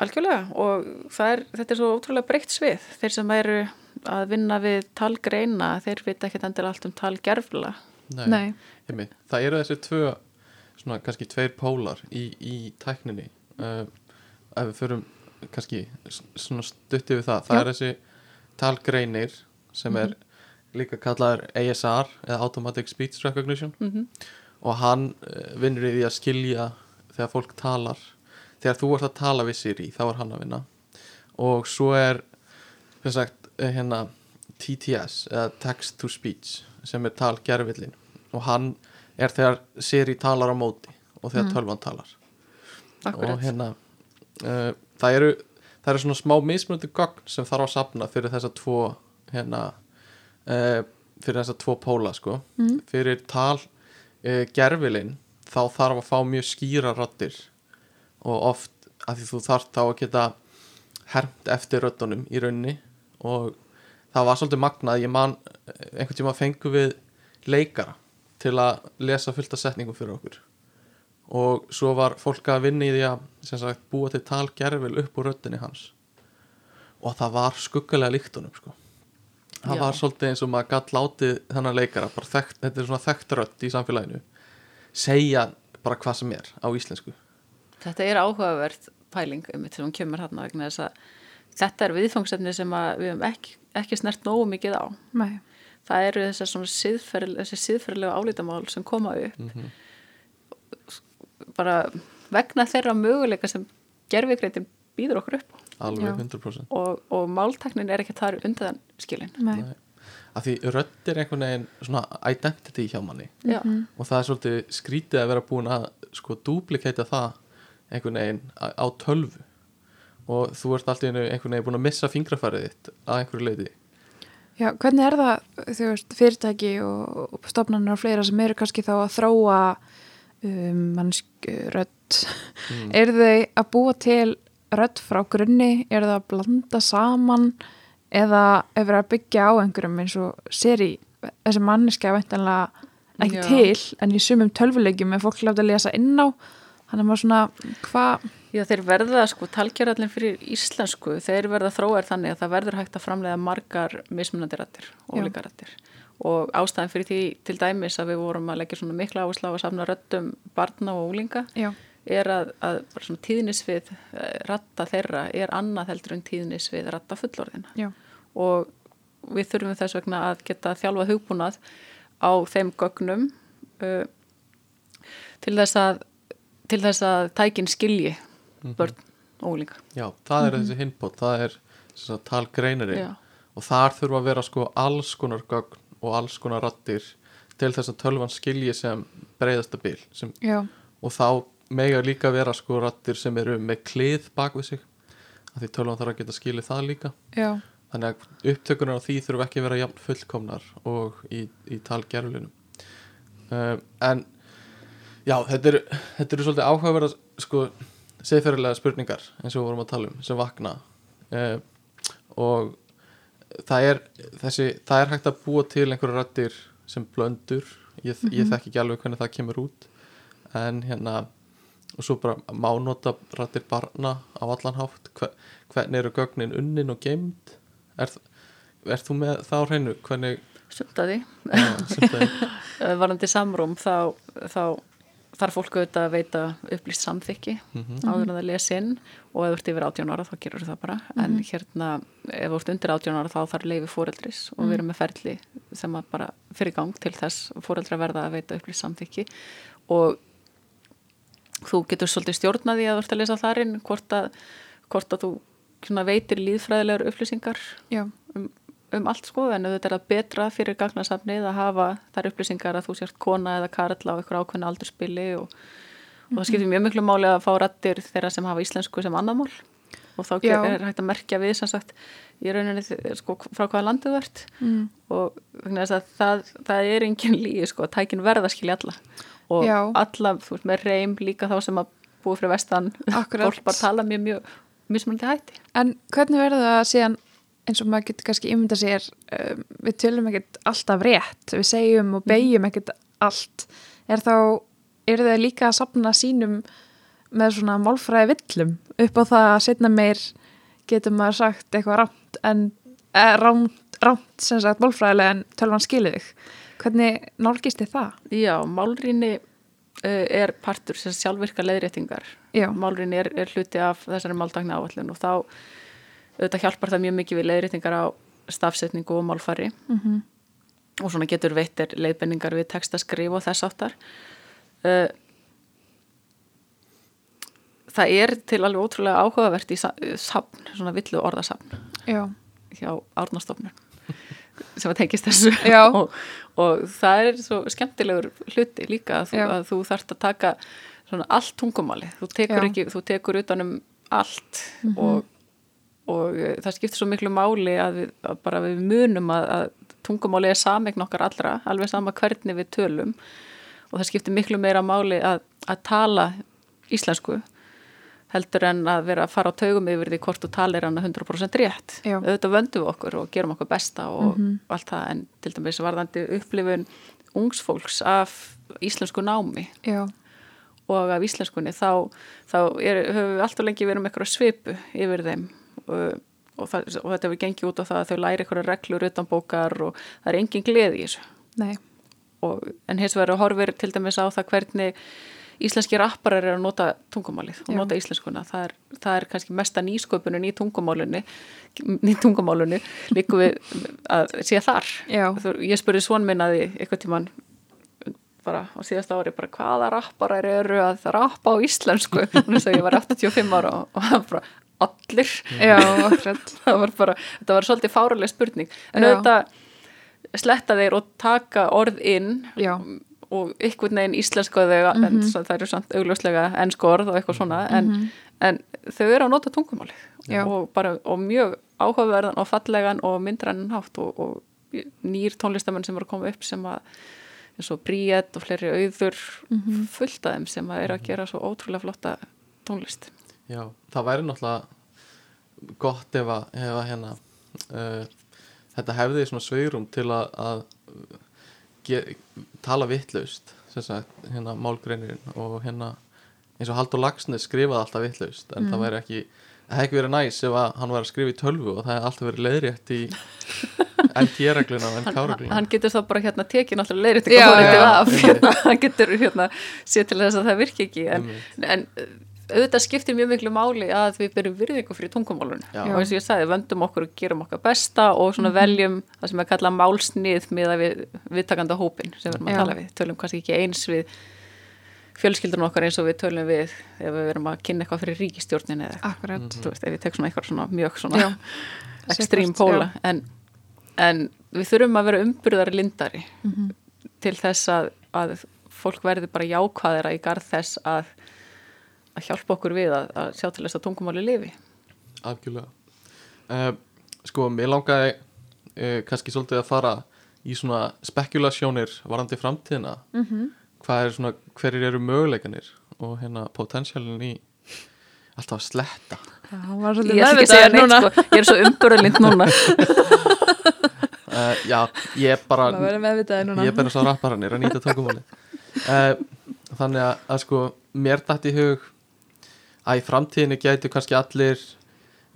Algjörlega og er, þetta er svo ótrúlega breytt svið. Þeir sem eru að vinna við talgreina, þeir vita ekki endur allt um talgerfla Nei, Nei. það eru þessi tvö svona kannski tveir pólar í, í tækninni. Uh, ef við förum kannski svona stuttið við það, það Já. er þessi talgreinir sem er mm -hmm líka kallaður ASR eða Automatic Speech Recognition. Mm -hmm. og hann uh, vinnur í því að skilja þegar fólk talar þegar þú ert að tala við Siri þá er hann að vinna og svo er sagt, eh, hérna, TTS eða Text to Speech sem er talgerfillin og hann er þegar Siri talar á móti og þegar mm. tölvan talar Akkurat. og hérna uh, það eru það eru svona smá mismunandi gogn sem þarf að sapna fyrir þess að tvo hérna uh, fyrir þessa tvo póla sko mm. fyrir tal uh, þá þarf að fá mjög skýra rattir og oft að því þú þarf þá að geta hermt eftir röttunum í raunni og það var svolítið magnað. Ég man einhvern tíma fengu við leikara til að lesa fullt af setningum fyrir okkur. Og svo var fólk að vinna í því að sagt, búa til talgerfil upp úr röttinni hans. Og það var skuggalega líktunum sko. Það var svolítið eins og maður gætt látið þannig leikara, þekkt, þetta er svona þekktrött í samfélaginu segja bara hvað sem er á íslensku Þetta er áhugavert pæling um þetta sem kemur hérna vegna þess að þetta er viðfangsefni sem við hefum ekki, ekki snert nógu mikið á Nei. það eru þessar svona síðferð, þessi síðferðlega álítamál sem koma upp mm -hmm. bara vegna þeirra möguleika sem gerfigreitin býður okkur upp alveg 100% og, og málteknin er ekki þar undan skilin Nei. að því rödd er einhvern veginn svona identity hjá manni Já. Mhm. og það er svolítið skrítið að vera búin að sko duplikata það einhvern veginn á tölvu. Og þú ert alltaf einhvern veginn búin að missa fingrafærið þitt að einhverju leiti Já, hvernig er það, þú veist, fyrirtæki og, og stofnarnir og fleira sem eru kannski þá að þróa um, mannsk rödd? Mm. eru þau að búa til rödd frá grunni, er það að blanda saman? Eða ef það er að byggja á einhverjum eins og séri þessi manniski að veintanlega ekki Já. til en í sumum tölvulegjum er fólk láta að lesa inn á þannig að maður svona, hvað Já, þeir verða, sko, talkjörallin fyrir íslensku, þeir verða þróar þannig að það verður hægt að framlega margar mismunandi rættir, ólíka rættir og ástæðan fyrir því til dæmis að við vorum að leggja svona mikla áherslu á að samna röttum barna og ólinga Já. er að, að tíðnisvið eh, ratta þeirra er annað heldur en tíðnisvið ratta fullorðina Já. og við þurfum þess vegna að geta þjálfa hugbúnað á þeim gögnum uh, til þess að til þess að tækin skilji börn og unglinga Já, það er þessi hinbót, það er talgreinari Já. og þar þurfa að vera sko alls konar gögn og alls konar rattir til þess að tölvan skilji sem breyðasta bil sem, og þá mega líka vera sko rattir sem eru með klið bak við sig af því tölvan þarf að geta skilið það líka. Já, þannig að upptökunar á því þurfa ekki að vera jafn fullkomnar og í, í talgerflunum um, en já, þetta eru þetta eru svolítið áhugaverða sko, segferðilega spurningar eins og við vorum að tala um sem vakna. Um, og það er þessi, það er hægt að búa til einhverja rættir sem blöndur. Ég, ég þekki ekki alveg hvernig það kemur út. En hérna og svo bara má nota rættir barna á allan hátt. Hver, hvernig eru gögnin unnin og geimd er, er þú með þá hreinu? Hvernig sumt að því. Já, sem það er? Uh, varandi samrúm þá, þá þarf fólk auðvitað að veita upplýst samþykki áður en það lesi inn. Og ef þú ert yfir 18 ára þá gerur það bara. En hérna ef þú ert undir 18 ára þá þarf leifi fóreldris og við erum með ferli sem að bara fyrir gang til þess fóreldra verða að veita upplýst samþykki. Og þú getur svolítið stjórnaði að þú ert að lesa þar inn hvort að, hvort að þú svona veitir líðfræðilegar upplýsingar já, um, um allt sko en þetta er að betra fyrir gagnasafnið að hafa þær upplýsingar að þú sért kona eða karla á ykkur ákveðna aldurspili og, og það skiptir mjög miklu máli að fá rættir þeirra sem hafa íslensku sem annarmál og þá Já. er hægt að merkja við sem sagt í rauninni sko frá hvaða landið þú ert mm. og vegna þess að það, það er engin lígi sko, tækin verða að skilja alla og Já. alla, þú veist, með reym líka þá sem að búið fyrir vestan fólk bara tala mjög mjög mismunandi hætti En hvernig verður það síðan eins og maður getur kannski ímynda sér um, við tölum ekkert alltaf rétt við segjum og beigjum ekkert allt er þá, eru þau líka að sapna sínum með svona málfræði villum upp á það að setna meir getur maður sagt eitthvað rámt en eh, rámt, rámt sem sagt málfræðilega en tölvan skilir þig hvernig nálgist þið það? Já, málrýni uh, er partur sem sjálfvirka leiðréttingar. Já. Málrýni er, er hluti af þessari máltagna áallin og þá auðvitað hjálpar það mjög mikið við leiðréttingar á stafsetningu og málfari. Mm -hmm. og svona getur veittir leiðbenningar við textaskrif og þess áttar. Uh, það er til alveg ótrúlega áhugavert í sa- safn, svona villu orðasafn Já, hjá Árnastofnun sem að tengist þessu. Og, og það er svo skemmtilegur hluti líka að þú, að þú þarft að taka svona allt tungumáli þú tekur, ekki, þú tekur utanum allt og, og eh, það skiptir svo miklu máli að, við, að bara við munum að, að tungumáli er samegn okkar allra alveg sama hvernig við tölum. Og það skiptir miklu meira máli að, að tala íslensku heldur en að vera að fara á taugum yfir því hvort þú talir hann 100% rétt. Já. auðvitað vöndum við okkur og gerum okkur besta og allt það en til dæmis varðandi upplifun ungsfólks af íslensku námi. Já, og af íslenskunni þá, þá er, höfum við alltaf lengi verið með eitthvað svipu yfir þeim og, og, það, og þetta hefur gengið út á það að þau læri eitthvað reglur utan bókar og það er engin gleði í þessu. Nei, og, en hins vegar horfir til dæmis á það hvernig íslenski rapparar eru að nota tungumálið og Já. nota íslenskuna. Það er, það er kannski mesta nýsköpunum í tungumálunni í tungumálunni líku við að sé þar. Já. Þú, ég spurði svon minn að því eitthvað tíman bara á síðasta ári bara hvaða rapparar eru að rappa á íslensku? Þannig að ég var 85 ára og, og bara allir. Já, það var bara, þetta var svolítið fáruleg spurning. En auðvitað sletta þeir og taka orð inn Já, og einhvern veginn íslensku þau en Mhm. svo, það eru samt augljóslega ennsku orð og eitthvað svona en, en þau eru að nota tungumáli og, bara, og mjög áhugaverðan og fallegan og myndrann hátt og, og nýr tónlistamenn sem eru að koma upp sem að eins og Bríett og fleiri auður Mhm. fullt af þeim sem að eru að gera svo ótrúlega flotta tónlist Já, það væri náttúrulega gott ef að, ef að hérna uh, þetta hefði svona sveirum til að, að ge, tala vittlaust sem sagt, hérna málgreinirinn og hérna eins og Haldur Lagsnes skrifaði alltaf vittlaust en það væri ekki það hefði ekki verið næs ef að hann var að skrifa í tölvu og það hefði alltaf verið leiðrétt í NG-regluna og hann, NK-regluna hann getur þá bara hérna tekið náttúrulega einmitt. hérna, hann getur hérna séð til þess að það virki ekki en, Einmitt. en auðvitað skiptir mjög miklu máli að við byrjum virðingu fyrir tungumálunum og eins og ég sagði, vöndum okkur og gerum okkar besta og svona veljum það sem er kallað málsnið með við, viðtakanda hópin sem við erum að Já. tala við. Tölum kannski ekki eins við fjölskyldunum okkar eins og við tölum við ef við verum að kynna eitthvað fyrir ríkistjórnin eða Akkurat. þú veist, ef ég tek svona eitthvað svona mjög svona ekstrím póla en, en við þurfum að vera umburðari lindari Mhm. til þess að, að fólk verði bara jákvæðira í garð þess að, að hjálpa okkur við að, að sjá til þess að tungumáli lifi. Algjörlega. Uh, sko, mér langaði uh, kannski svolítið að fara í svona spekulasjónir varandi framtíðina. -hmm. hvað er svona, hverjir eru möguleikanir og hérna potensialin í alltaf að sletta? Já, hann var svolítið ég ætla ekki að segja meðvitaður neitt núna. sko, ég er svo umburðalind núna. Uh, já, ég er bara ég er bara svo rapparanir að nýta tungumáli uh, þannig að, að sko mér dætt í hug að í framtíðinni gætu kannski allir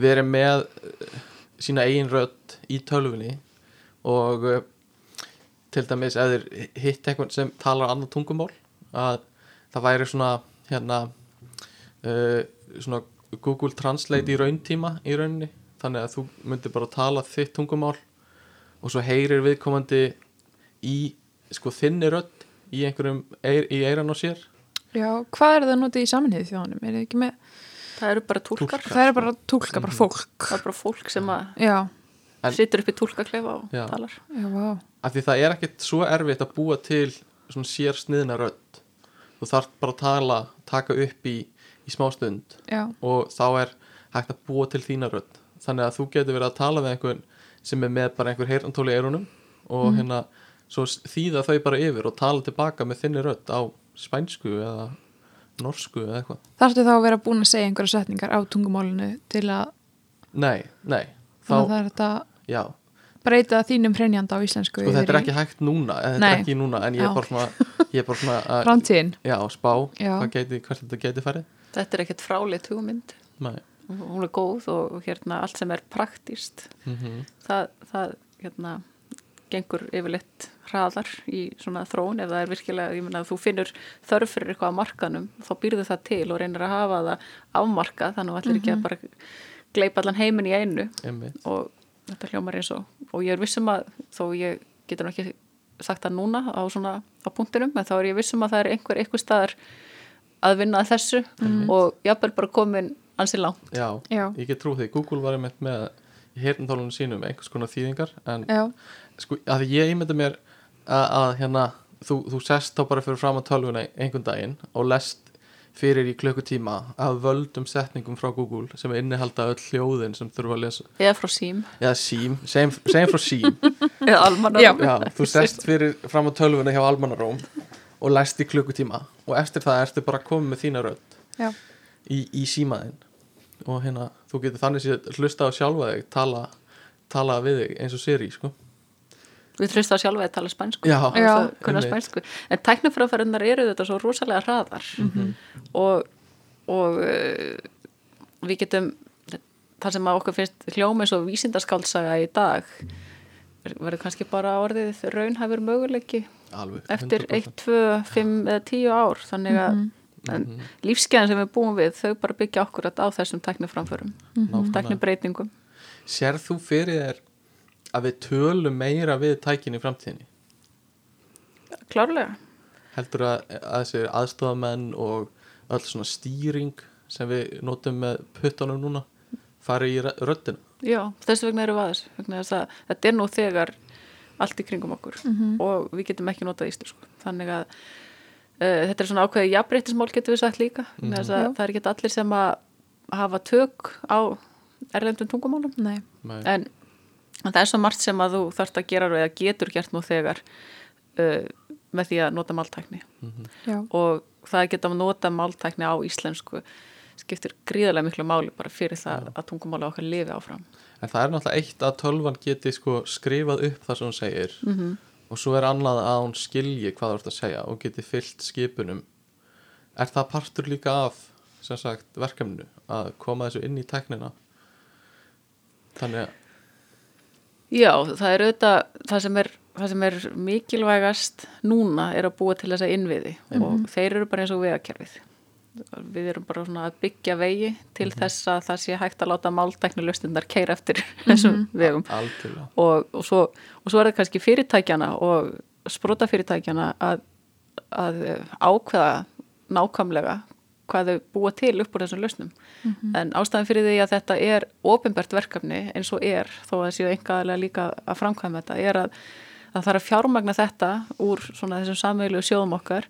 verið með uh, sína eigin rödd í tölvunni og uh, til dæmis þeir hitt eitthvað sem talar annað tungumál að það væri svona hérna uh, svona Google Translate í rauntíma í rauninni. Þannig að þú myndir bara tala þitt tungumál og svo heyrir viðkomandi í sko þinni rödd í einhverjum í eiran á sér Já, hvað er það notið í saminniði þjóðanum? Er þið ekki með, það eru bara túlkar Túlkar. það er bara túlka, bara fólk. það er bara fólk sem að situr upp í túlkaklefa og Já. talar já, vá. af því það er ekkert svo erfitt að búa til svona sér sniðna rödd þú þarf bara að tala taka upp í, í smá stund Já, og þá er hægt að búa til þína rödd þannig að þú getur verið að tala við einhvern sem er með bara einhver heyrnantóli í eyrunum og hérna svo þýða þau bara yfir og tala tilbaka með þinni rödd á spænsku eða norsku eða eitthvað. Þarftu þá að vera búin að segja einhverja setningar á tungumálinu til að nei, nei, þá, það er þetta já. breyta þínum hreinjanda á íslensku sko þetta er ekki hægt núna þetta Nei. er ekki núna en ég er bara svona, ég er bara svona að, Framtíðin, já, spá Já. geti, hvert þetta geti farið. Þetta er ekkert fráleitt hugmynd. Nei, hún er góð og hérna allt sem er praktíst mm það, það hérna gengur yfirleitt hraðar í svona þróun. Ef það er virkilega, ég meina að þú finnur þörf fyrir eitthvað á markanum, þá býrðu það til og reynir að hafa það afmarkað þannig að allir ekki að bara gleipa allan heiminn í einu. Einmitt. Og þetta hljómar eins og og ég er vissum að, þó ég getur nú ekki sagt það núna á svona á punktinum, en þá er ég vissum að það er einhver einhver staðar að vinna að þessu og jafnvel bara komin ansi langt. Já, Já. ég get trú því, Google var einmitt með í heyrnantólunum sínum einhvers konar þýðingar en já, sko, að því ég ímynda mér að, að hérna, þú, þú sest þá bara fyrir fram á tölvuna einhvern daginn og lest fyrir í klukkutíma af völdum setningum frá Google sem innihalda öll hljóðin sem þurfa að lesa. Eða frá sím eða sím, segjum segjum frá sím eða almanna Já. Þú sest fyrir fram á tölvuna hjá Almanaróm og lest í klukkutíma og eftir það ertu bara komið með þína rödd í, í símaðinn. Og hérna, þú getur þannig séð hlusta á sjálfa þig, tala, tala við þig eins og Siri, sko Við að sjálfa að tala spænsku. Spænsku. En tæknifræðarinnar eru þetta svo rosalega hraðar. Og, og uh, við getum það sem að okkur finnst hljómið svo vísindaskálsaga í dag verður kannski bara orðið raunhæfur möguleiki alveg eftir 100%. 1, 2, 5 eða 10 ár. Þannig að en lífskeiðan sem við búum við þau bara byggja okkur á þessum tækniframförum Nákvæmlega. tæknibreitingum Sér þú fyrir þér að við tölum meira við tækin í framtíðinni? klárlega Heldur að, að þessir aðstofamenn og öll svona stýring sem við notum með puttunum núna fari í rö- röddina? Já, þess vegna eru aðeins vegna þess að þetta er nú þegar allt í kringum okkur og við getum ekki notað íslensku þannig að uh, þetta er svona ákveðið jafnbreytismál getum við sagt líka mm -hmm. Það er ekki allir sem að hafa tök á erlendum tungumálum nei, Nei. en, en það er svo margt sem að þú þarft að gera eða getur gert nú þegar uh, með því að nota máltækni já, og það að geta að nota máltækni á íslensku skiptir gríðarlega miklu máli bara fyrir það að tungumáli okkar lifi áfram En það er náttúrulega eitt að tölvan geti sko skrifað upp það sem hún segir -hmm. og svo er annað að hún skilji hvað þú ert að segja og geti fyllt skipunum. Er það partur líka af sem sagt, verkefninu að koma þessu inn í tæknina? Þannig að, Já, það er auðvitað það sem er, það sem er mikilvægast núna er að búa til þessa innviði og þeir eru bara eins og vegakerfið. Við erum bara svona að byggja vegi til þess að það sé hægt að láta máltækni löstundar keira eftir þessum vegum. algjörlega. Og, og, svo, og svo er það kannski fyrirtækjana og sprota fyrirtækjana að, að ákveða nákvæmlega hvað þau búa til upp úr þessum lausnum. En ástæðan fyrir því að þetta er ofinbært verkefni eins og er þó að séu einhverlega líka að framkvæma þetta er að það þarf að fjármagna þetta úr svona þessum samveilu sjóðum okkar.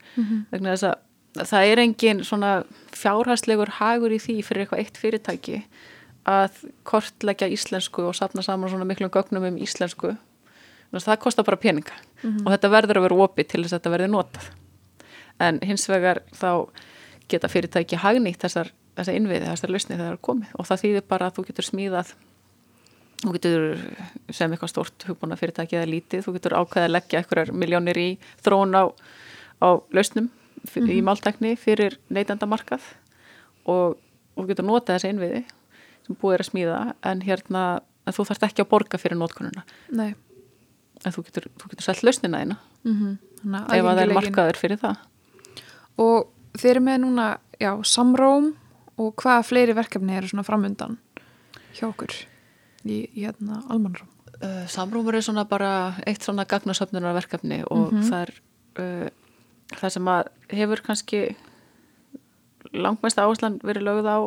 Vegna þess að það er engin svona fjárhæslegur hagur í því fyrir eitthvað eitt fyrirtæki að kortleggja íslensku og sapna saman svona miklum gögnum um íslensku. Það kostar bara peninga og þetta verður að vera opið til þess að þetta verður notað. En hins vegar þá geta fyrirtæki hagnýtt þessar, þessar innviði, þessar lausni þegar það er komið. Og það þýðir bara að þú getur smíðað þú getur sem eitthvað stórt hugbúna fyrirtæki eða lítið, þú getur ákveðið að leggja einhverjar miljónir í þróun á, á lausnum mm í máltækni fyrir neytendamarkað og, og þú getur notað þessi innviði sem búið er að smíða en hérna, en þú þarft ekki að borga fyrir notkununa, Nei. en þú getur, getur selt lausnina þína, Mm Þannig ef að það er markaður fyrir það. Og þeir eru með núna, já, samróm og hvaða fleiri verkefni eru svona framundan hjá okkur í, í hérna almannróm. Uh, samrúmur er svona bara eitt svona gagnasöfnunar verkefni og það er uh, það sem að hefur kannski langmest áherslan verið lögð á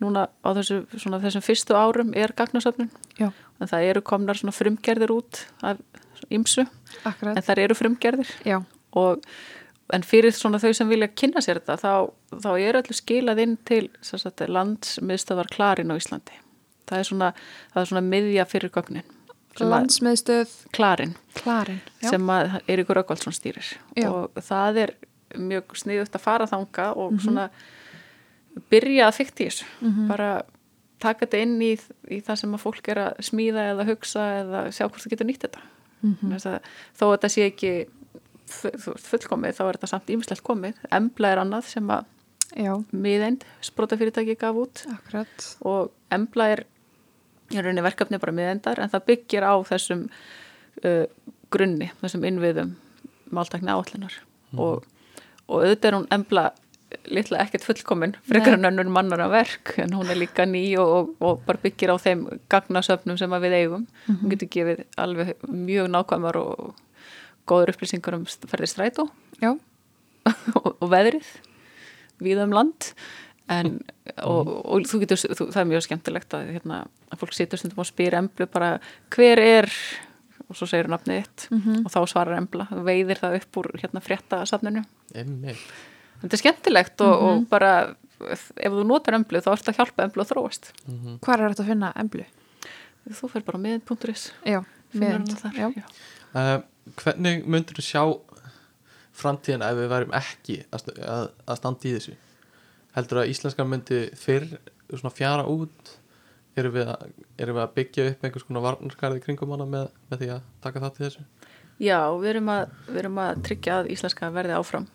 núna á þessu, svona, þessum fyrstu árum er gagnasöfnun. En það eru komnar svona frumgerðir út af ymsu akkurat. en það eru frumgerðir. Já, og en fyrir svona þau sem vilja kynna sér þetta þá, þá er öllu skilað inn til sagt, landsmiðstöðar Klarin á Íslandi það er svona, það er svona miðja fyrir gögnin landsmiðstöð Klarin Klarin. Sem að Eiríkur Röggvaldsson stýrir Já. og það er mjög sniðugt að fara þanga og svona byrja að fykta í þessu bara taka þetta inn í, í það sem að fólk er að smíða eða hugsa eða sjá hvort það getur nýtt þetta mm -hmm. þó að þetta sé ekki fullkomið þá er þetta samt ímislegt komið. Embla er annað sem að já, miðeind sprótafyrirtæki gaf út. Akkurat. og Embla er í rauninni verkefni bara miðendar en það byggir á þessum uh, grunni, þessum innviðum máltakni áallunar og, og auðvitað er hún Embla litla ekkert fullkomin frekar en önnur mannar að verk en hún er líka ný og, og, og bara byggir á þeim gagnasöfnum sem við eigum. Hún getur gefið alveg mjög nákvæmar og góður upplýsingar um ferðir strætó Já, og, og veðrið við um land en, og, og þú getur, þú, það er mjög skemmtilegt að, hérna, að fólk situr stundum og spyr emblu bara hver er og svo segir nafnið þitt og þá svarar embla, veiðir það upp úr hérna frétta safninu. Einmitt. Þetta er skemmtilegt og, og bara ef þú notar emblu þá ert að hjálpa emblu að þróast. hvar er þetta að finna emblu? Þú fer bara með.is Já, finnur með hana þar. Já. Já. Uh, hvernig myndur þú sjá framtíðina ef við værum ekki að, að, að standa í þessu? Heldur að íslenskar myndi fyrr svona fjara út? Erum við að, erum við að byggja upp einhvers konar varnarkarði kringum hana með, með því að taka það til þessu? Já, við erum, að, við erum að tryggja að íslenska verði áfram.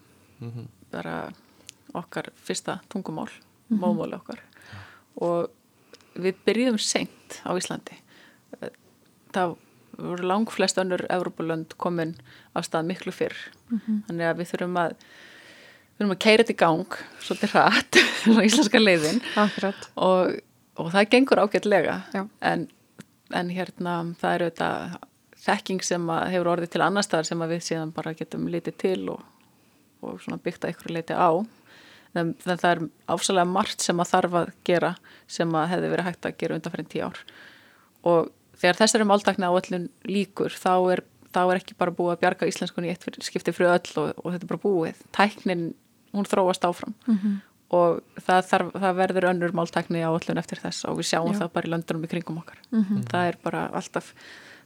Mm bara okkar fyrsta tungumál, móðmáli okkar. Og við byrjum seint á Íslandi. Það voru lang flest önnur Evrópulönd komin af stað miklu fyrr. Þannig að við þurfum að við þurfum að keira þetta í gang svolítið hratt, svona íslenska leiðin. Og, og það gengur ágætlega. En, en hérna það er auðvitað þekking sem hefur orðið til annar staðar sem við síðan bara getum litið til og, og svona byggt að ykkur leiti á. En, en það er ásalega margt sem að þarf að gera sem að hefði verið hægt að gera undan fyrir tíu ár. Og þegar þessari máltakna áallun líkur þá er, þá er ekki bara búið að bjarga íslenskunni í eitt fyrir, skipti fyrir öll og, og þetta er bara búið tæknin, hún þróast áfram Mhm. og það, þarf, það verður önnur máltækni áallun eftir þess og við sjáum Já. það bara í löndunum í kringum okkar Mhm. það er bara alltaf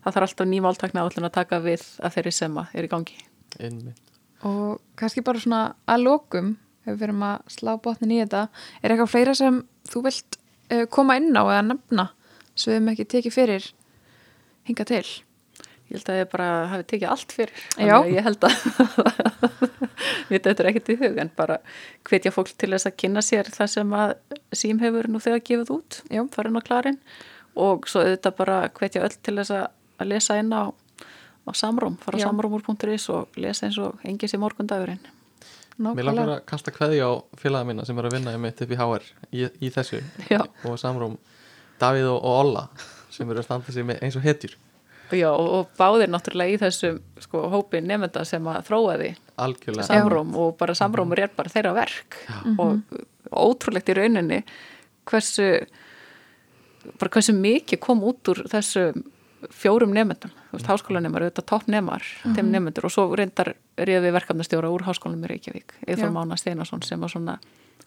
það þarf alltaf ný máltækni áallun að taka við að þeirri sem er í gangi einmitt Og kannski bara svona að lokum, ef við erum að slá botnin í þetta, er eitthvað fleira sem þú vilt uh, koma inn á eða nefna svo við hefum ekki tekið fyrir hinga til? Ég held að ég bara hafi tekið allt fyrir. Ég held að við þetta er ekkert í hug en bara hvetja fólk til þess að kynna sér það sem að sím hefur nú þegar gefið út, Já. farin á klarinn og svo auðvitað bara hvetja öll til þess að, lesa inn á, á samróm, fara á Já. samrómur.is og lesa eins og engis í morgundagurinn. Mér langar að kasta kveði á félaga mína sem er að vinna mitt upp í HR í, í þessu Já. og samrúm Davíð og, og Olla sem eru að standa sig með eins og hetjur. Já, og, og báðir náttúrulega í þessum sko, hópi nefnda sem að þróa því algjörlega. Samróm og bara samrómur er bara þeirra verk. Og ótrúlegt í rauninni hversu bara hversu mikið kom út úr þessu fjórum nefndum, þú veist, háskólanemar auðvitað toppnemar, þeim nefndur og svo reyndar réði við úr háskólanum í Reykjavík Eithor. Mána Steinarsson sem var svona,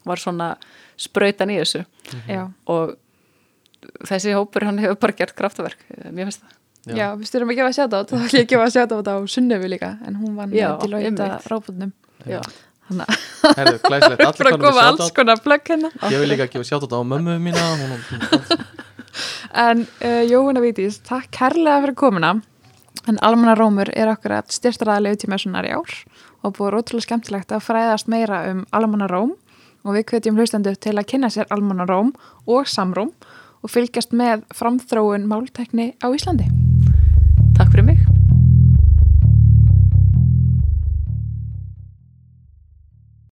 var svona sprautan í þessu. Já, og þessi hópur hann hefur bara gert kraftaverk, mér finnst það. Já. já við styrum að gefa sjátt át þá ætlum ég að gefa sjátt át á Sunnefu líka en hún vann Já, til að hýta Já, Þannig Herðu, glæsilegt, allir að konum koma með alls konar plögg hérna. Ég vil líka gefa sjátt á mömmu mína hún, hún, En uh, Jóhanna Vítís, takk kærlega fyrir komuna. En Almanna Rómur er okkur að styrstaræðilega út í messunar í ár og búið ótrúlega skemmtilegt að fræðast meira um Almanna Róm. Og við hvetjum hlustendur til að kynna sér Almanna Róm og Samróm og fylgjast með framþróun máltekni á Íslandi. takk fyrir mig